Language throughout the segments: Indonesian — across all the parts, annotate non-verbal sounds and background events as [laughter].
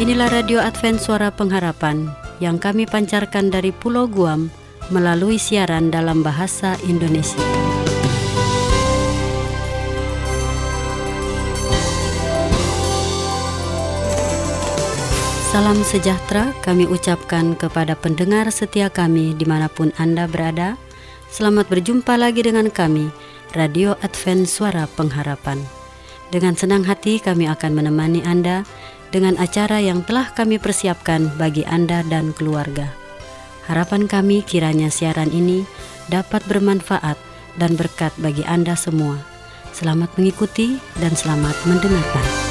Inilah Radio Advent Suara Pengharapan yang kami pancarkan dari Pulau Guam melalui siaran dalam bahasa Indonesia. Salam sejahtera kami ucapkan kepada pendengar setia kami di mana pun Anda berada. Selamat berjumpa lagi dengan kami, Radio Advent Suara Pengharapan. Dengan senang hati kami akan menemani Anda dengan acara yang telah kami persiapkan bagi Anda dan keluarga. Harapan kami kiranya siaran ini dapat bermanfaat dan berkat bagi Anda semua. Selamat mengikuti dan selamat mendengarkan.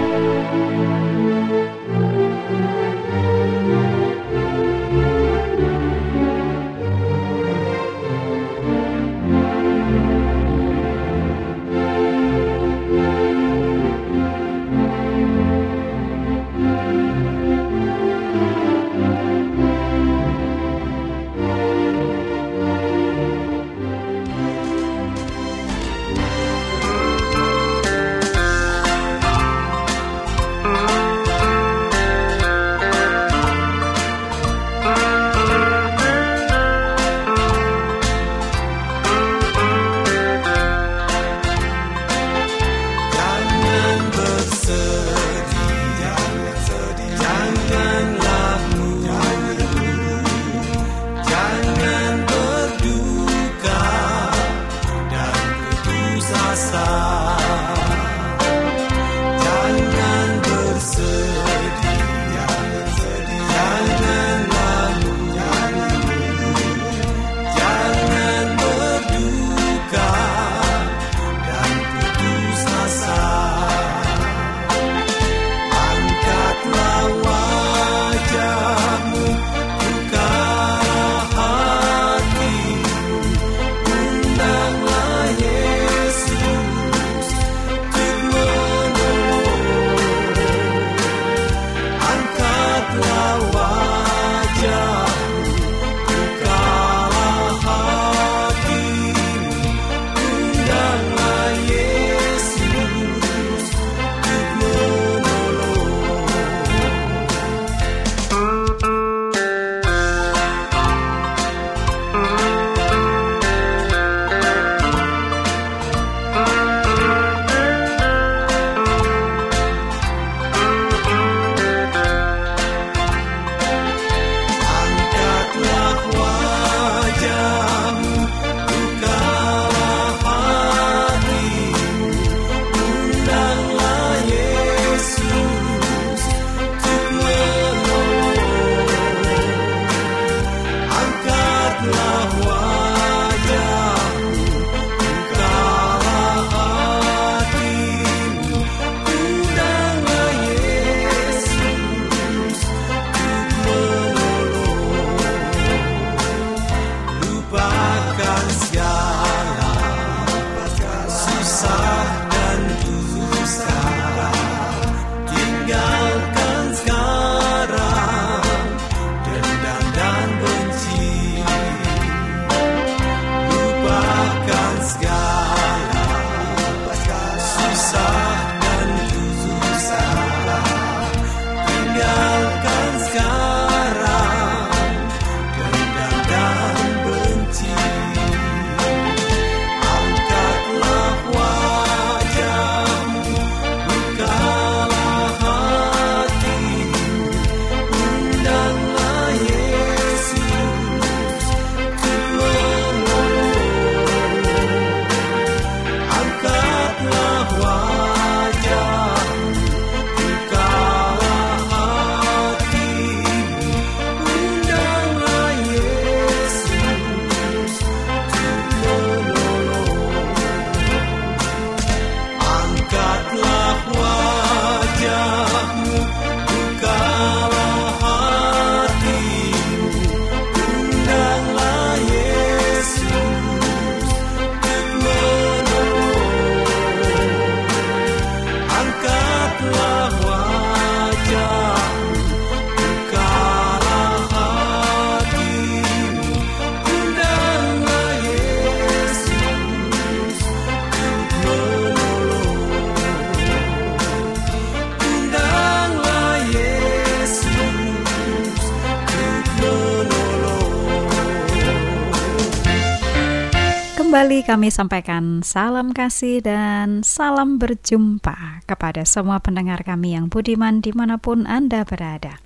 kami sampaikan salam kasih dan salam berjumpa kepada semua pendengar kami yang budiman di mana pun Anda berada.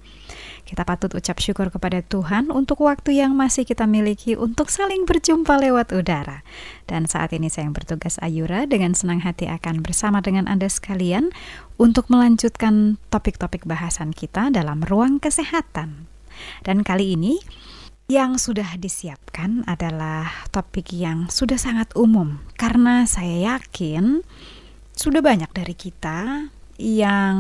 Kita patut ucap syukur kepada Tuhan untuk waktu yang masih kita miliki untuk saling berjumpa lewat udara. Dan saat ini saya yang bertugas Ayura dengan senang hati akan bersama dengan Anda sekalian untuk melanjutkan topik-topik bahasan kita dalam ruang kesehatan. Dan kali ini yang sudah disiapkan adalah topik yang sudah sangat umum karena saya yakin sudah banyak dari kita yang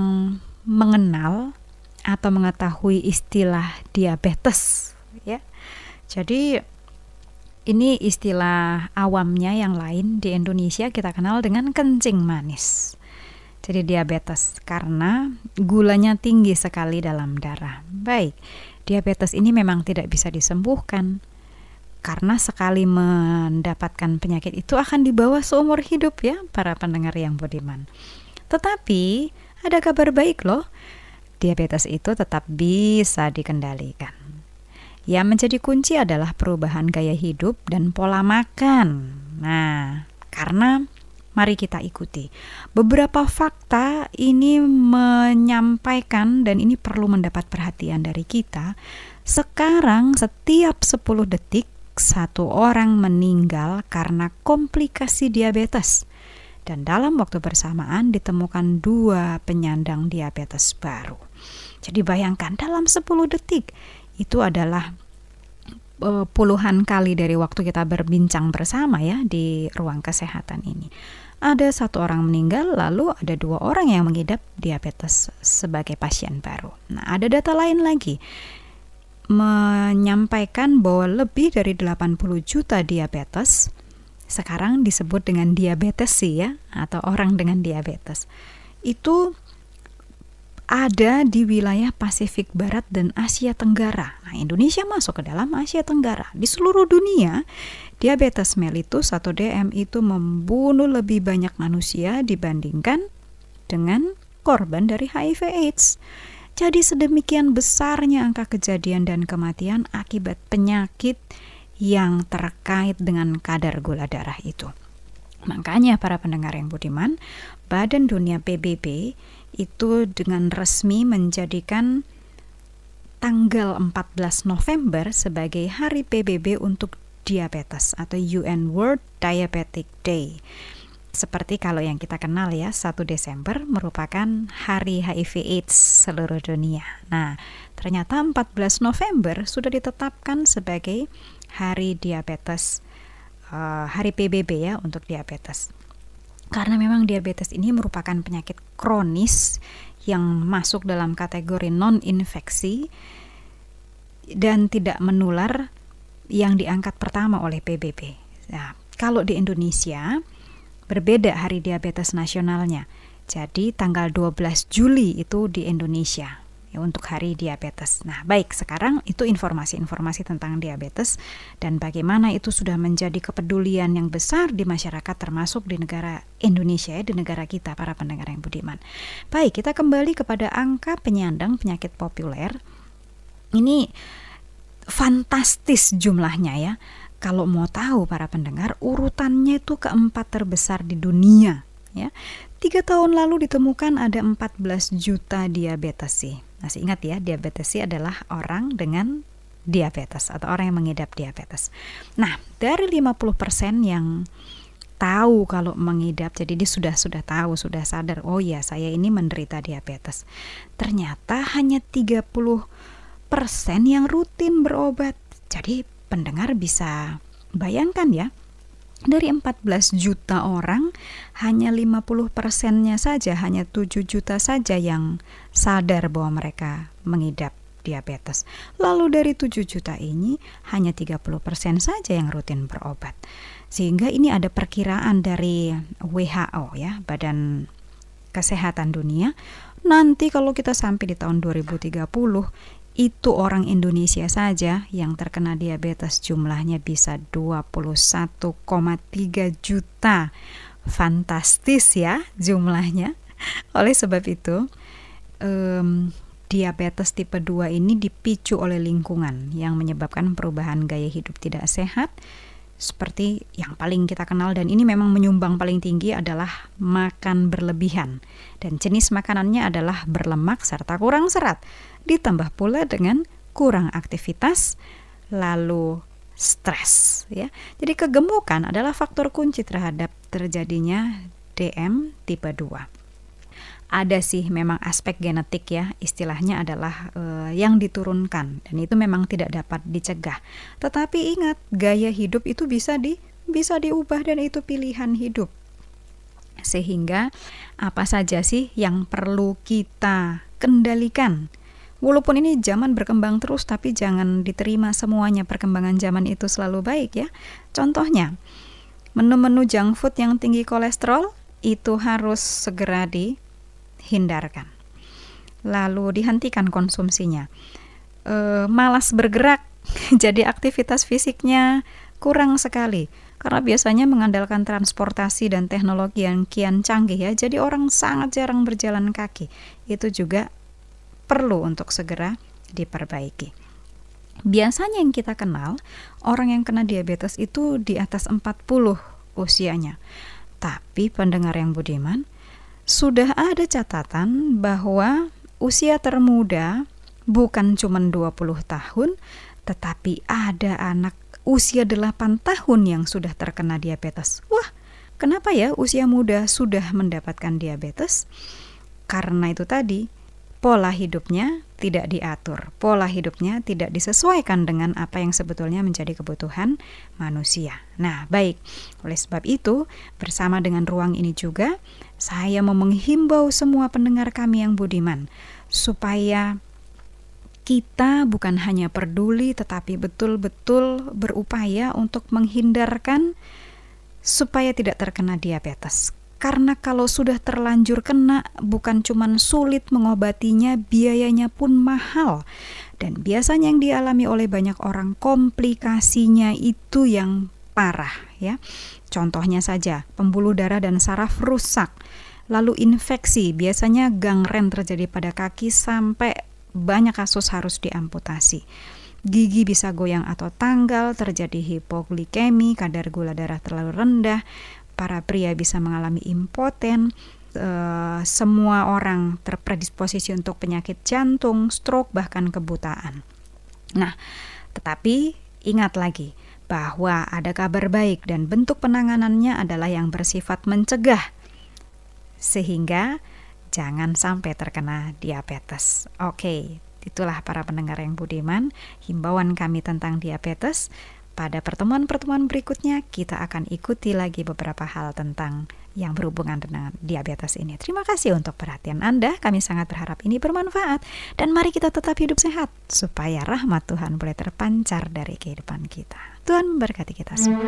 mengenal atau mengetahui istilah diabetes ya. Jadi ini istilah awamnya yang lain di Indonesia kita kenal dengan kencing manis. Jadi diabetes karena gulanya tinggi sekali dalam darah. Baik. Diabetes ini memang tidak bisa disembuhkan karena sekali mendapatkan penyakit itu akan dibawa seumur hidup ya para pendengar yang budiman. Tetapi ada kabar baik loh. Diabetes itu tetap bisa dikendalikan. Yang menjadi kunci adalah perubahan gaya hidup dan pola makan. Nah, karena Mari kita ikuti. Beberapa fakta ini menyampaikan dan ini perlu mendapat perhatian dari kita. Sekarang setiap 10 detik satu orang meninggal karena komplikasi diabetes. Dan dalam waktu bersamaan ditemukan dua penyandang diabetes baru. Jadi bayangkan dalam 10 detik itu adalah eh, puluhan kali dari waktu kita berbincang bersama ya di ruang kesehatan ini ada satu orang meninggal, lalu ada dua orang yang mengidap diabetes sebagai pasien baru. Nah, ada data lain lagi menyampaikan bahwa lebih dari 80 juta diabetes sekarang disebut dengan diabetes sih ya atau orang dengan diabetes. Itu ada di wilayah Pasifik Barat dan Asia Tenggara. Nah, Indonesia masuk ke dalam Asia Tenggara. Di seluruh dunia, diabetes mellitus atau DM itu membunuh lebih banyak manusia dibandingkan dengan korban dari HIV AIDS. Jadi sedemikian besarnya angka kejadian dan kematian akibat penyakit yang terkait dengan kadar gula darah itu. Makanya para pendengar yang budiman, Badan Dunia PBB itu dengan resmi menjadikan tanggal 14 November sebagai Hari PBB untuk diabetes atau UN World Diabetic Day. Seperti kalau yang kita kenal ya, 1 Desember merupakan hari HIV AIDS seluruh dunia. Nah, ternyata 14 November sudah ditetapkan sebagai hari diabetes, uh, hari PBB ya untuk diabetes karena memang diabetes ini merupakan penyakit kronis yang masuk dalam kategori non-infeksi dan tidak menular yang diangkat pertama oleh PBB. Nah, kalau di Indonesia berbeda hari diabetes nasionalnya. Jadi tanggal 12 Juli itu di Indonesia ya, untuk hari diabetes. Nah, baik, sekarang itu informasi-informasi tentang diabetes dan bagaimana itu sudah menjadi kepedulian yang besar di masyarakat termasuk di negara Indonesia ya, di negara kita para pendengar yang budiman. Baik, kita kembali kepada angka penyandang penyakit populer. Ini fantastis jumlahnya ya. Kalau mau tahu para pendengar, urutannya itu keempat terbesar di dunia ya. Tiga tahun lalu ditemukan ada 14 juta diabetes sih. Masih ingat ya, diabetes adalah orang dengan diabetes atau orang yang mengidap diabetes. Nah, dari 50% yang tahu kalau mengidap, jadi dia sudah sudah tahu, sudah sadar, oh ya saya ini menderita diabetes. Ternyata hanya 30% yang rutin berobat. Jadi pendengar bisa bayangkan ya, dari 14 juta orang hanya 50 persennya saja hanya 7 juta saja yang sadar bahwa mereka mengidap diabetes. Lalu dari 7 juta ini hanya 30 persen saja yang rutin berobat. Sehingga ini ada perkiraan dari WHO ya Badan Kesehatan Dunia. Nanti kalau kita sampai di tahun 2030 itu orang Indonesia saja yang terkena diabetes jumlahnya bisa 21,3 juta. Fantastis ya jumlahnya. [laughs] Oleh sebab itu, um, diabetes tipe 2 ini dipicu oleh lingkungan yang menyebabkan perubahan gaya hidup tidak sehat seperti yang paling kita kenal dan ini memang menyumbang paling tinggi adalah makan berlebihan. Dan jenis makanannya adalah berlemak serta kurang serat. Ditambah pula dengan kurang aktivitas lalu stres ya. Jadi kegemukan adalah faktor kunci terhadap terjadinya DM tipe 2 ada sih memang aspek genetik ya istilahnya adalah uh, yang diturunkan. Dan itu memang tidak dapat dicegah. Tetapi ingat gaya hidup itu bisa di bisa diubah dan itu pilihan hidup. Sehingga apa saja sih yang perlu kita kendalikan? Walaupun ini zaman berkembang terus, tapi jangan diterima semuanya. Perkembangan zaman itu selalu baik ya. Contohnya, menu-menu junk food yang tinggi kolesterol itu harus segera di hindarkan. Lalu dihentikan konsumsinya. E, malas bergerak, [laughs] jadi aktivitas fisiknya kurang sekali karena biasanya mengandalkan transportasi dan teknologi yang kian canggih ya. Jadi orang sangat jarang berjalan kaki. Itu juga perlu untuk segera diperbaiki. Biasanya yang kita kenal, orang yang kena diabetes itu di atas 40 usianya. Tapi pendengar yang budiman, sudah ada catatan bahwa usia termuda bukan cuma 20 tahun, tetapi ada anak usia 8 tahun yang sudah terkena diabetes. Wah, kenapa ya usia muda sudah mendapatkan diabetes? Karena itu tadi, pola hidupnya tidak diatur, pola hidupnya tidak disesuaikan dengan apa yang sebetulnya menjadi kebutuhan manusia. Nah, baik, oleh sebab itu, bersama dengan ruang ini juga, saya mau menghimbau semua pendengar kami yang budiman, supaya kita bukan hanya peduli, tetapi betul-betul berupaya untuk menghindarkan supaya tidak terkena diabetes karena kalau sudah terlanjur kena bukan cuma sulit mengobatinya, biayanya pun mahal. Dan biasanya yang dialami oleh banyak orang komplikasinya itu yang parah ya. Contohnya saja, pembuluh darah dan saraf rusak. Lalu infeksi, biasanya gangren terjadi pada kaki sampai banyak kasus harus diamputasi. Gigi bisa goyang atau tanggal, terjadi hipoglikemi, kadar gula darah terlalu rendah, para pria bisa mengalami impoten, uh, semua orang terpredisposisi untuk penyakit jantung, stroke, bahkan kebutaan. Nah, tetapi ingat lagi bahwa ada kabar baik dan bentuk penanganannya adalah yang bersifat mencegah, sehingga jangan sampai terkena diabetes. Oke, itulah para pendengar yang budiman, himbauan kami tentang diabetes. Pada pertemuan-pertemuan berikutnya, kita akan ikuti lagi beberapa hal tentang yang berhubungan dengan diabetes ini. Terima kasih untuk perhatian Anda. Kami sangat berharap ini bermanfaat. Dan mari kita tetap hidup sehat, supaya rahmat Tuhan boleh terpancar dari kehidupan kita. Tuhan memberkati kita semua.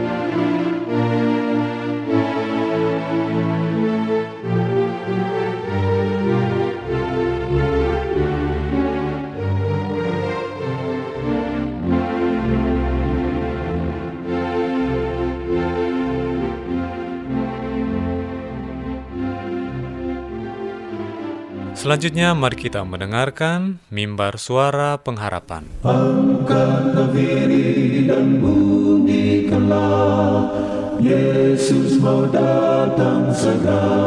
Selanjutnya mari kita mendengarkan mimbar suara pengharapan. Angkatlah diri dan bunyikanlah Yesus mau datang segera.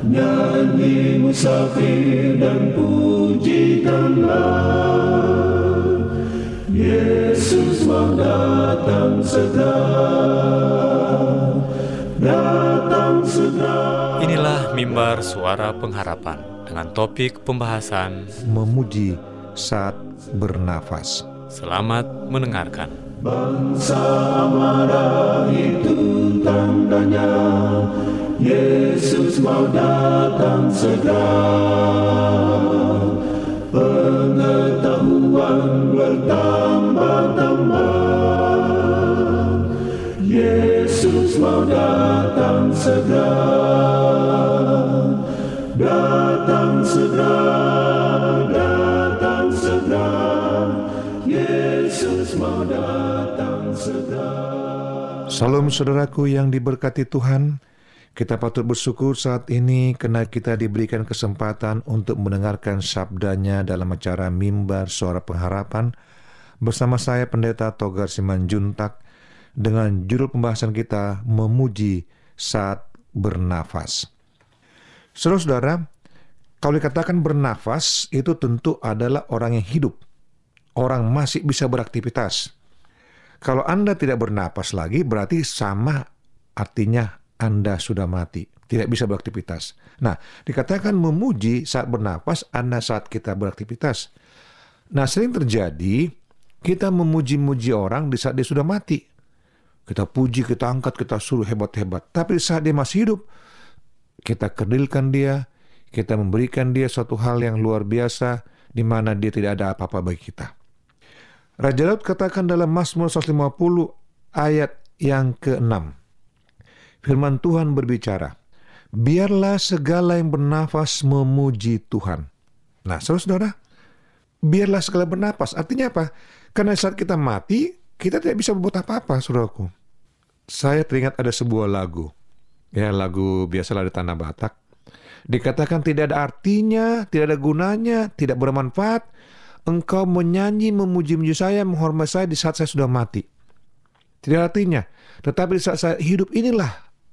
Nyanyi musafir dan pujikanlah Yesus mau datang segera mimbar suara pengharapan dengan topik pembahasan memuji saat bernafas. Selamat mendengarkan. Bangsa marah itu tandanya Yesus mau datang segera bertambah-tambah. Yesus mau datang segera, datang segera, datang segera. Yesus mau datang segera. Salam saudaraku yang diberkati Tuhan. Kita patut bersyukur saat ini karena kita diberikan kesempatan untuk mendengarkan sabdanya dalam acara Mimbar Suara Pengharapan bersama saya Pendeta Togar Simanjuntak dengan judul pembahasan kita Memuji Saat Bernafas. Saudara-saudara, kalau dikatakan bernafas itu tentu adalah orang yang hidup. Orang masih bisa beraktivitas. Kalau Anda tidak bernapas lagi berarti sama artinya anda sudah mati, tidak bisa beraktivitas. Nah, dikatakan memuji saat bernapas, Anda saat kita beraktivitas. Nah, sering terjadi kita memuji-muji orang di saat dia sudah mati. Kita puji, kita angkat, kita suruh hebat-hebat. Tapi di saat dia masih hidup, kita kerdilkan dia, kita memberikan dia suatu hal yang luar biasa, di mana dia tidak ada apa-apa bagi kita. Raja Daud katakan dalam Mazmur 150 ayat yang ke-6. Firman Tuhan berbicara, biarlah segala yang bernafas memuji Tuhan. Nah, saudara-saudara, biarlah segala bernafas. Artinya apa? Karena saat kita mati, kita tidak bisa berbuat apa-apa, saudaraku. Saya teringat ada sebuah lagu. Ya, lagu biasalah di Tanah Batak. Dikatakan tidak ada artinya, tidak ada gunanya, tidak bermanfaat. Engkau menyanyi, memuji-muji saya, menghormati saya di saat saya sudah mati. Tidak artinya. Tetapi di saat saya hidup inilah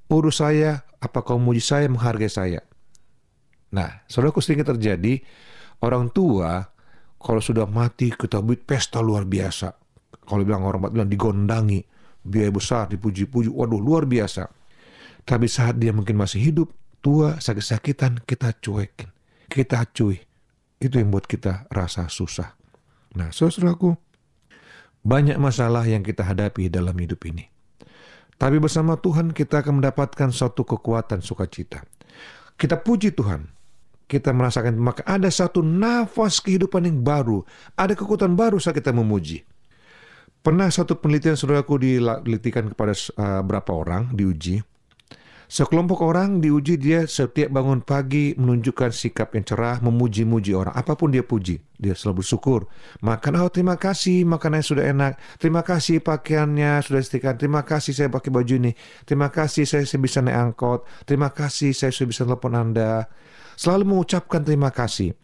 urus saya, apa kau muji saya, menghargai saya. Nah, saudaraku sering terjadi, orang tua kalau sudah mati kita buat pesta luar biasa. Kalau bilang orang bilang digondangi, biaya besar, dipuji-puji, waduh luar biasa. Tapi saat dia mungkin masih hidup, tua, sakit-sakitan, kita cuekin. Kita cuy. Itu yang buat kita rasa susah. Nah, saudaraku, banyak masalah yang kita hadapi dalam hidup ini. Tapi bersama Tuhan kita akan mendapatkan suatu kekuatan sukacita. Kita puji Tuhan. Kita merasakan maka ada satu nafas kehidupan yang baru. Ada kekuatan baru saat kita memuji. Pernah satu penelitian saudaraku dilitikan kepada uh, orang diuji. Sekelompok orang diuji dia setiap bangun pagi menunjukkan sikap yang cerah, memuji-muji orang. Apa pun dia puji, dia selalu bersyukur. Makan, oh terima kasih makanannya sudah enak. Terima kasih pakaiannya sudah setrika. Terima kasih saya pakai baju ini. Terima kasih saya, bisa naik angkot. Terima kasih saya bisa telepon Anda. Selalu mengucapkan terima kasih.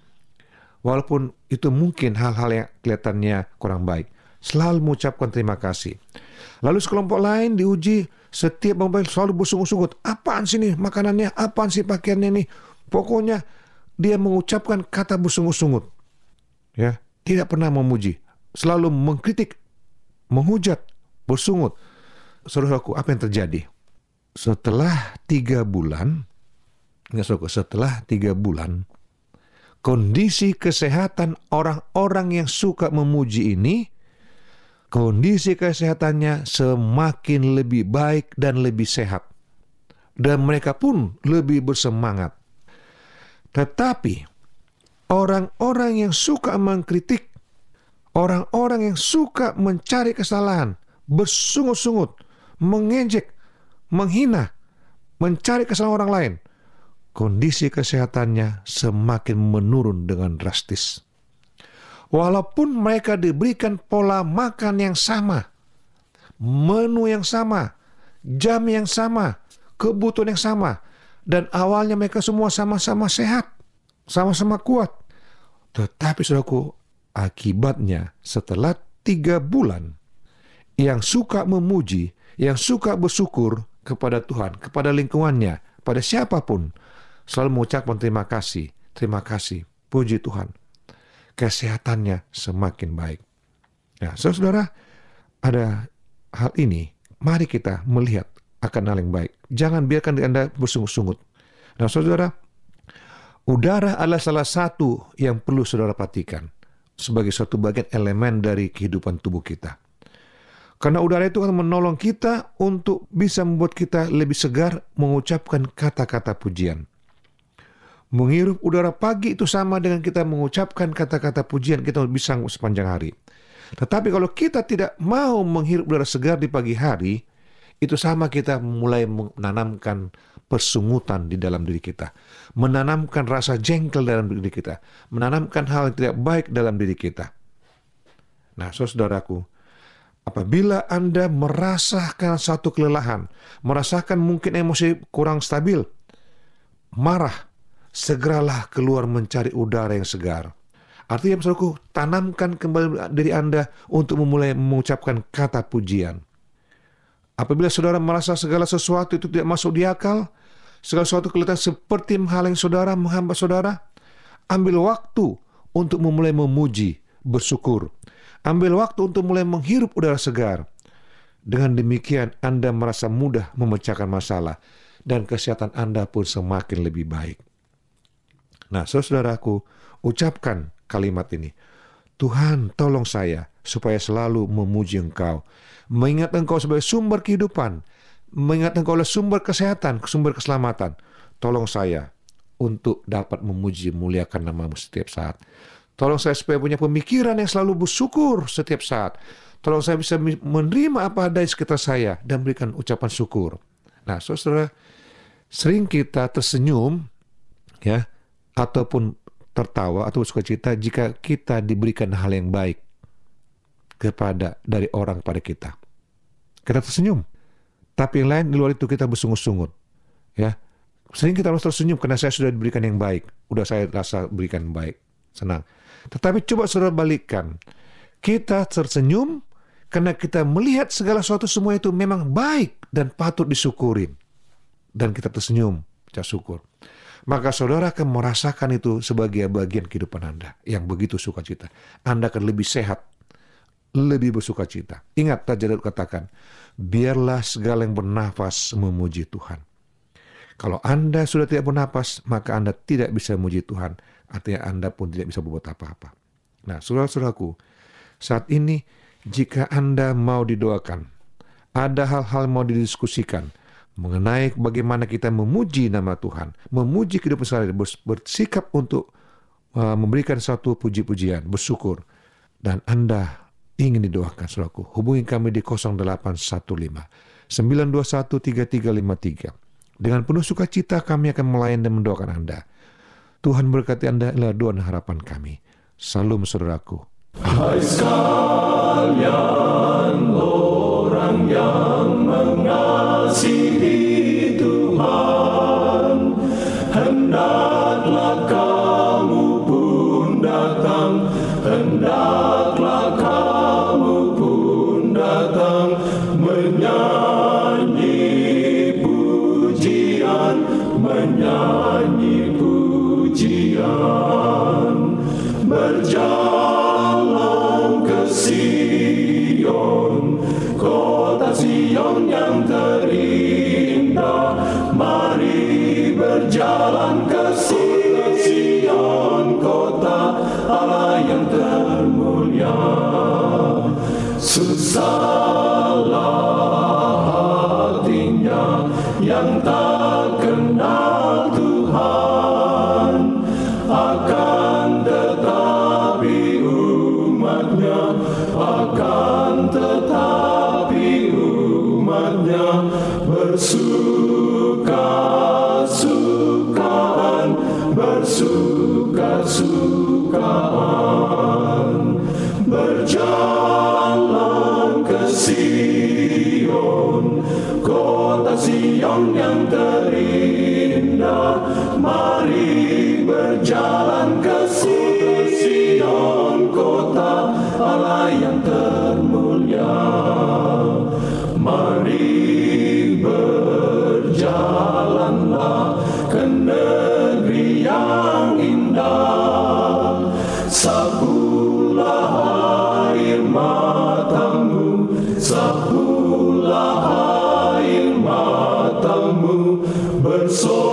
Walaupun itu mungkin hal-hal yang kelihatannya kurang baik. Selalu mengucapkan terima kasih. Lalu sekelompok lain diuji setiap mobil selalu bersungut-sungut. Apaan sih nih makanannya? Apaan sih pakaiannya nih? Pokoknya dia mengucapkan kata bersungut-sungut. Ya, tidak pernah memuji. Selalu mengkritik, menghujat, bersungut. Saudaraku, apa yang terjadi? Setelah tiga bulan, saudaraku, setelah tiga bulan, kondisi kesehatan orang-orang yang suka memuji ini kondisi kesehatannya semakin lebih baik dan lebih sehat. Dan mereka pun lebih bersemangat. Tetapi orang-orang yang suka mengkritik, orang-orang yang suka mencari kesalahan, bersungut-sungut, mengejek, menghina, mencari kesalahan orang lain, kondisi kesehatannya semakin menurun dengan drastis walaupun mereka diberikan pola makan yang sama, menu yang sama, jam yang sama, kebutuhan yang sama, dan awalnya mereka semua sama-sama sehat, sama-sama kuat. Tetapi saudaraku, akibatnya setelah tiga bulan, yang suka memuji, yang suka bersyukur kepada Tuhan, kepada lingkungannya, pada siapa pun, selalu mengucapkan terima kasih, terima kasih, puji Tuhan kesehatannya semakin baik. Nah, saudara, ada hal ini, mari kita melihat akan hal yang baik. Jangan biarkan Anda bersungut-sungut. Nah, saudara, udara adalah salah satu yang perlu saudara perhatikan sebagai suatu bagian elemen dari kehidupan tubuh kita. Karena udara itu akan menolong kita untuk bisa membuat kita lebih segar mengucapkan kata-kata pujian. Menghirup udara pagi itu sama dengan kita mengucapkan kata-kata pujian kita bisa sepanjang hari. Tetapi kalau kita tidak mau menghirup udara segar di pagi hari, itu sama kita mulai menanamkan persungutan di dalam diri kita, menanamkan rasa jengkel dalam diri kita, menanamkan hal yang tidak baik dalam diri kita. Nah, saudaraku, apabila Anda merasakan satu kelelahan, merasakan mungkin emosi kurang stabil, marah, segeralah keluar mencari udara yang segar. Artinya, saudaraku, tanamkan kembali diri Anda untuk memulai mengucapkan kata pujian. Apabila saudara merasa segala sesuatu itu tidak masuk di akal, segala sesuatu kelihatan seperti menghalangi saudara, menghambat saudara, ambil waktu untuk memulai memuji, bersyukur. Ambil waktu untuk mulai menghirup udara segar. Dengan demikian Anda merasa mudah memecahkan masalah dan kesehatan Anda pun semakin lebih baik. Nah, saudaraku, ucapkan kalimat ini. Tuhan, tolong saya supaya selalu memuji Engkau mengingat engkau sebagai sumber kehidupan, mengingat engkau adalah sumber kesehatan, sumber keselamatan. Tolong saya untuk dapat memuji muliakan namamu setiap saat. Tolong saya supaya punya pemikiran yang selalu bersyukur setiap saat. Tolong saya bisa menerima apa ada di sekitar saya dan berikan ucapan syukur. Nah, saudara, sering kita tersenyum, ya, ataupun tertawa atau cita jika kita diberikan hal yang baik kepada dari orang pada kita. Kita tersenyum. Tapi yang lain di luar itu kita bersungut-sungut. Ya. Sering kita harus tersenyum karena saya sudah diberikan yang baik. Udah saya rasa berikan baik. Senang. Tetapi coba saudara balikkan. Kita tersenyum karena kita melihat segala sesuatu semua itu memang baik dan patut disyukurin. Dan kita tersenyum, ucap syukur. Maka saudara akan merasakan itu sebagai bagian kehidupan Anda yang begitu sukacita. Anda akan lebih sehat, lebih bersuka cita. Ingat tadi katakan, biarlah segala yang bernafas memuji Tuhan. Kalau Anda sudah tidak bernafas, maka Anda tidak bisa memuji Tuhan. Artinya Anda pun tidak bisa berbuat apa-apa. Nah, saudara-saudaraku, saat ini jika Anda mau didoakan, ada hal-hal mau didiskusikan mengenai bagaimana kita memuji nama Tuhan, memuji kehidupan sehari bersikap untuk uh, memberikan satu puji-pujian, bersyukur, dan Anda ingin didoakan saudaraku, hubungi kami di 0815 921 3353. Dengan penuh sukacita kami akan melayani dan mendoakan Anda. Tuhan berkati Anda adalah doa dan harapan kami. Salam saudaraku. Hai sekalian yang mengasihi hatinya yang sapulah air matamu sapulah air matamu bersorak-soraklah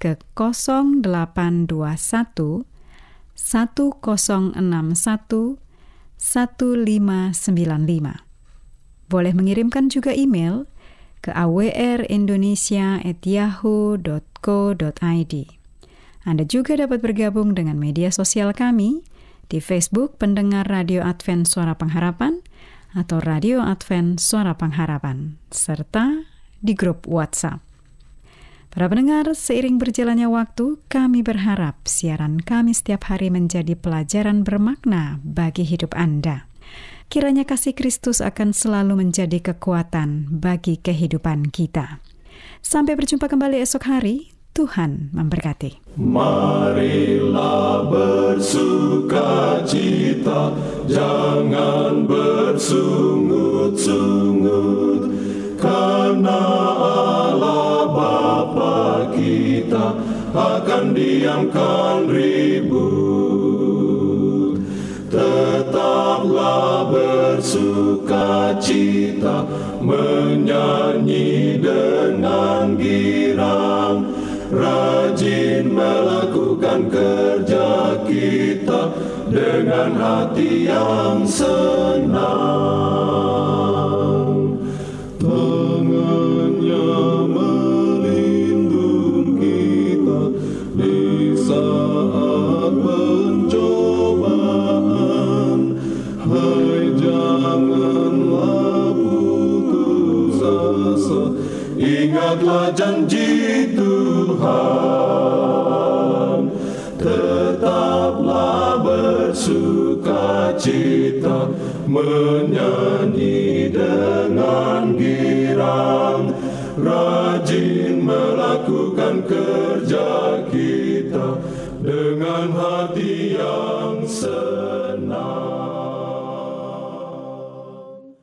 ke 0821 1061 1595. Boleh mengirimkan juga email ke awrindonesia@yahoo.co.id. Anda juga dapat bergabung dengan media sosial kami di Facebook Pendengar Radio Advent Suara Pengharapan atau Radio Advent Suara Pengharapan, serta di grup WhatsApp. Para pendengar, seiring berjalannya waktu, kami berharap siaran kami setiap hari menjadi pelajaran bermakna bagi hidup Anda. Kiranya kasih Kristus akan selalu menjadi kekuatan bagi kehidupan kita. Sampai berjumpa kembali esok hari, Tuhan memberkati. Marilah bersuka cita, jangan bersungut-sungut, karena Allah Bapa kita akan diamkan ribut. Tetaplah bersuka cita, menyanyi dengan girang, rajin melakukan kerja kita dengan hati yang senang. ingatlah janji Tuhan tetaplah bersuka cita menyanyi dengan girang. Rajin melakukan kerja kita dengan hati yang senang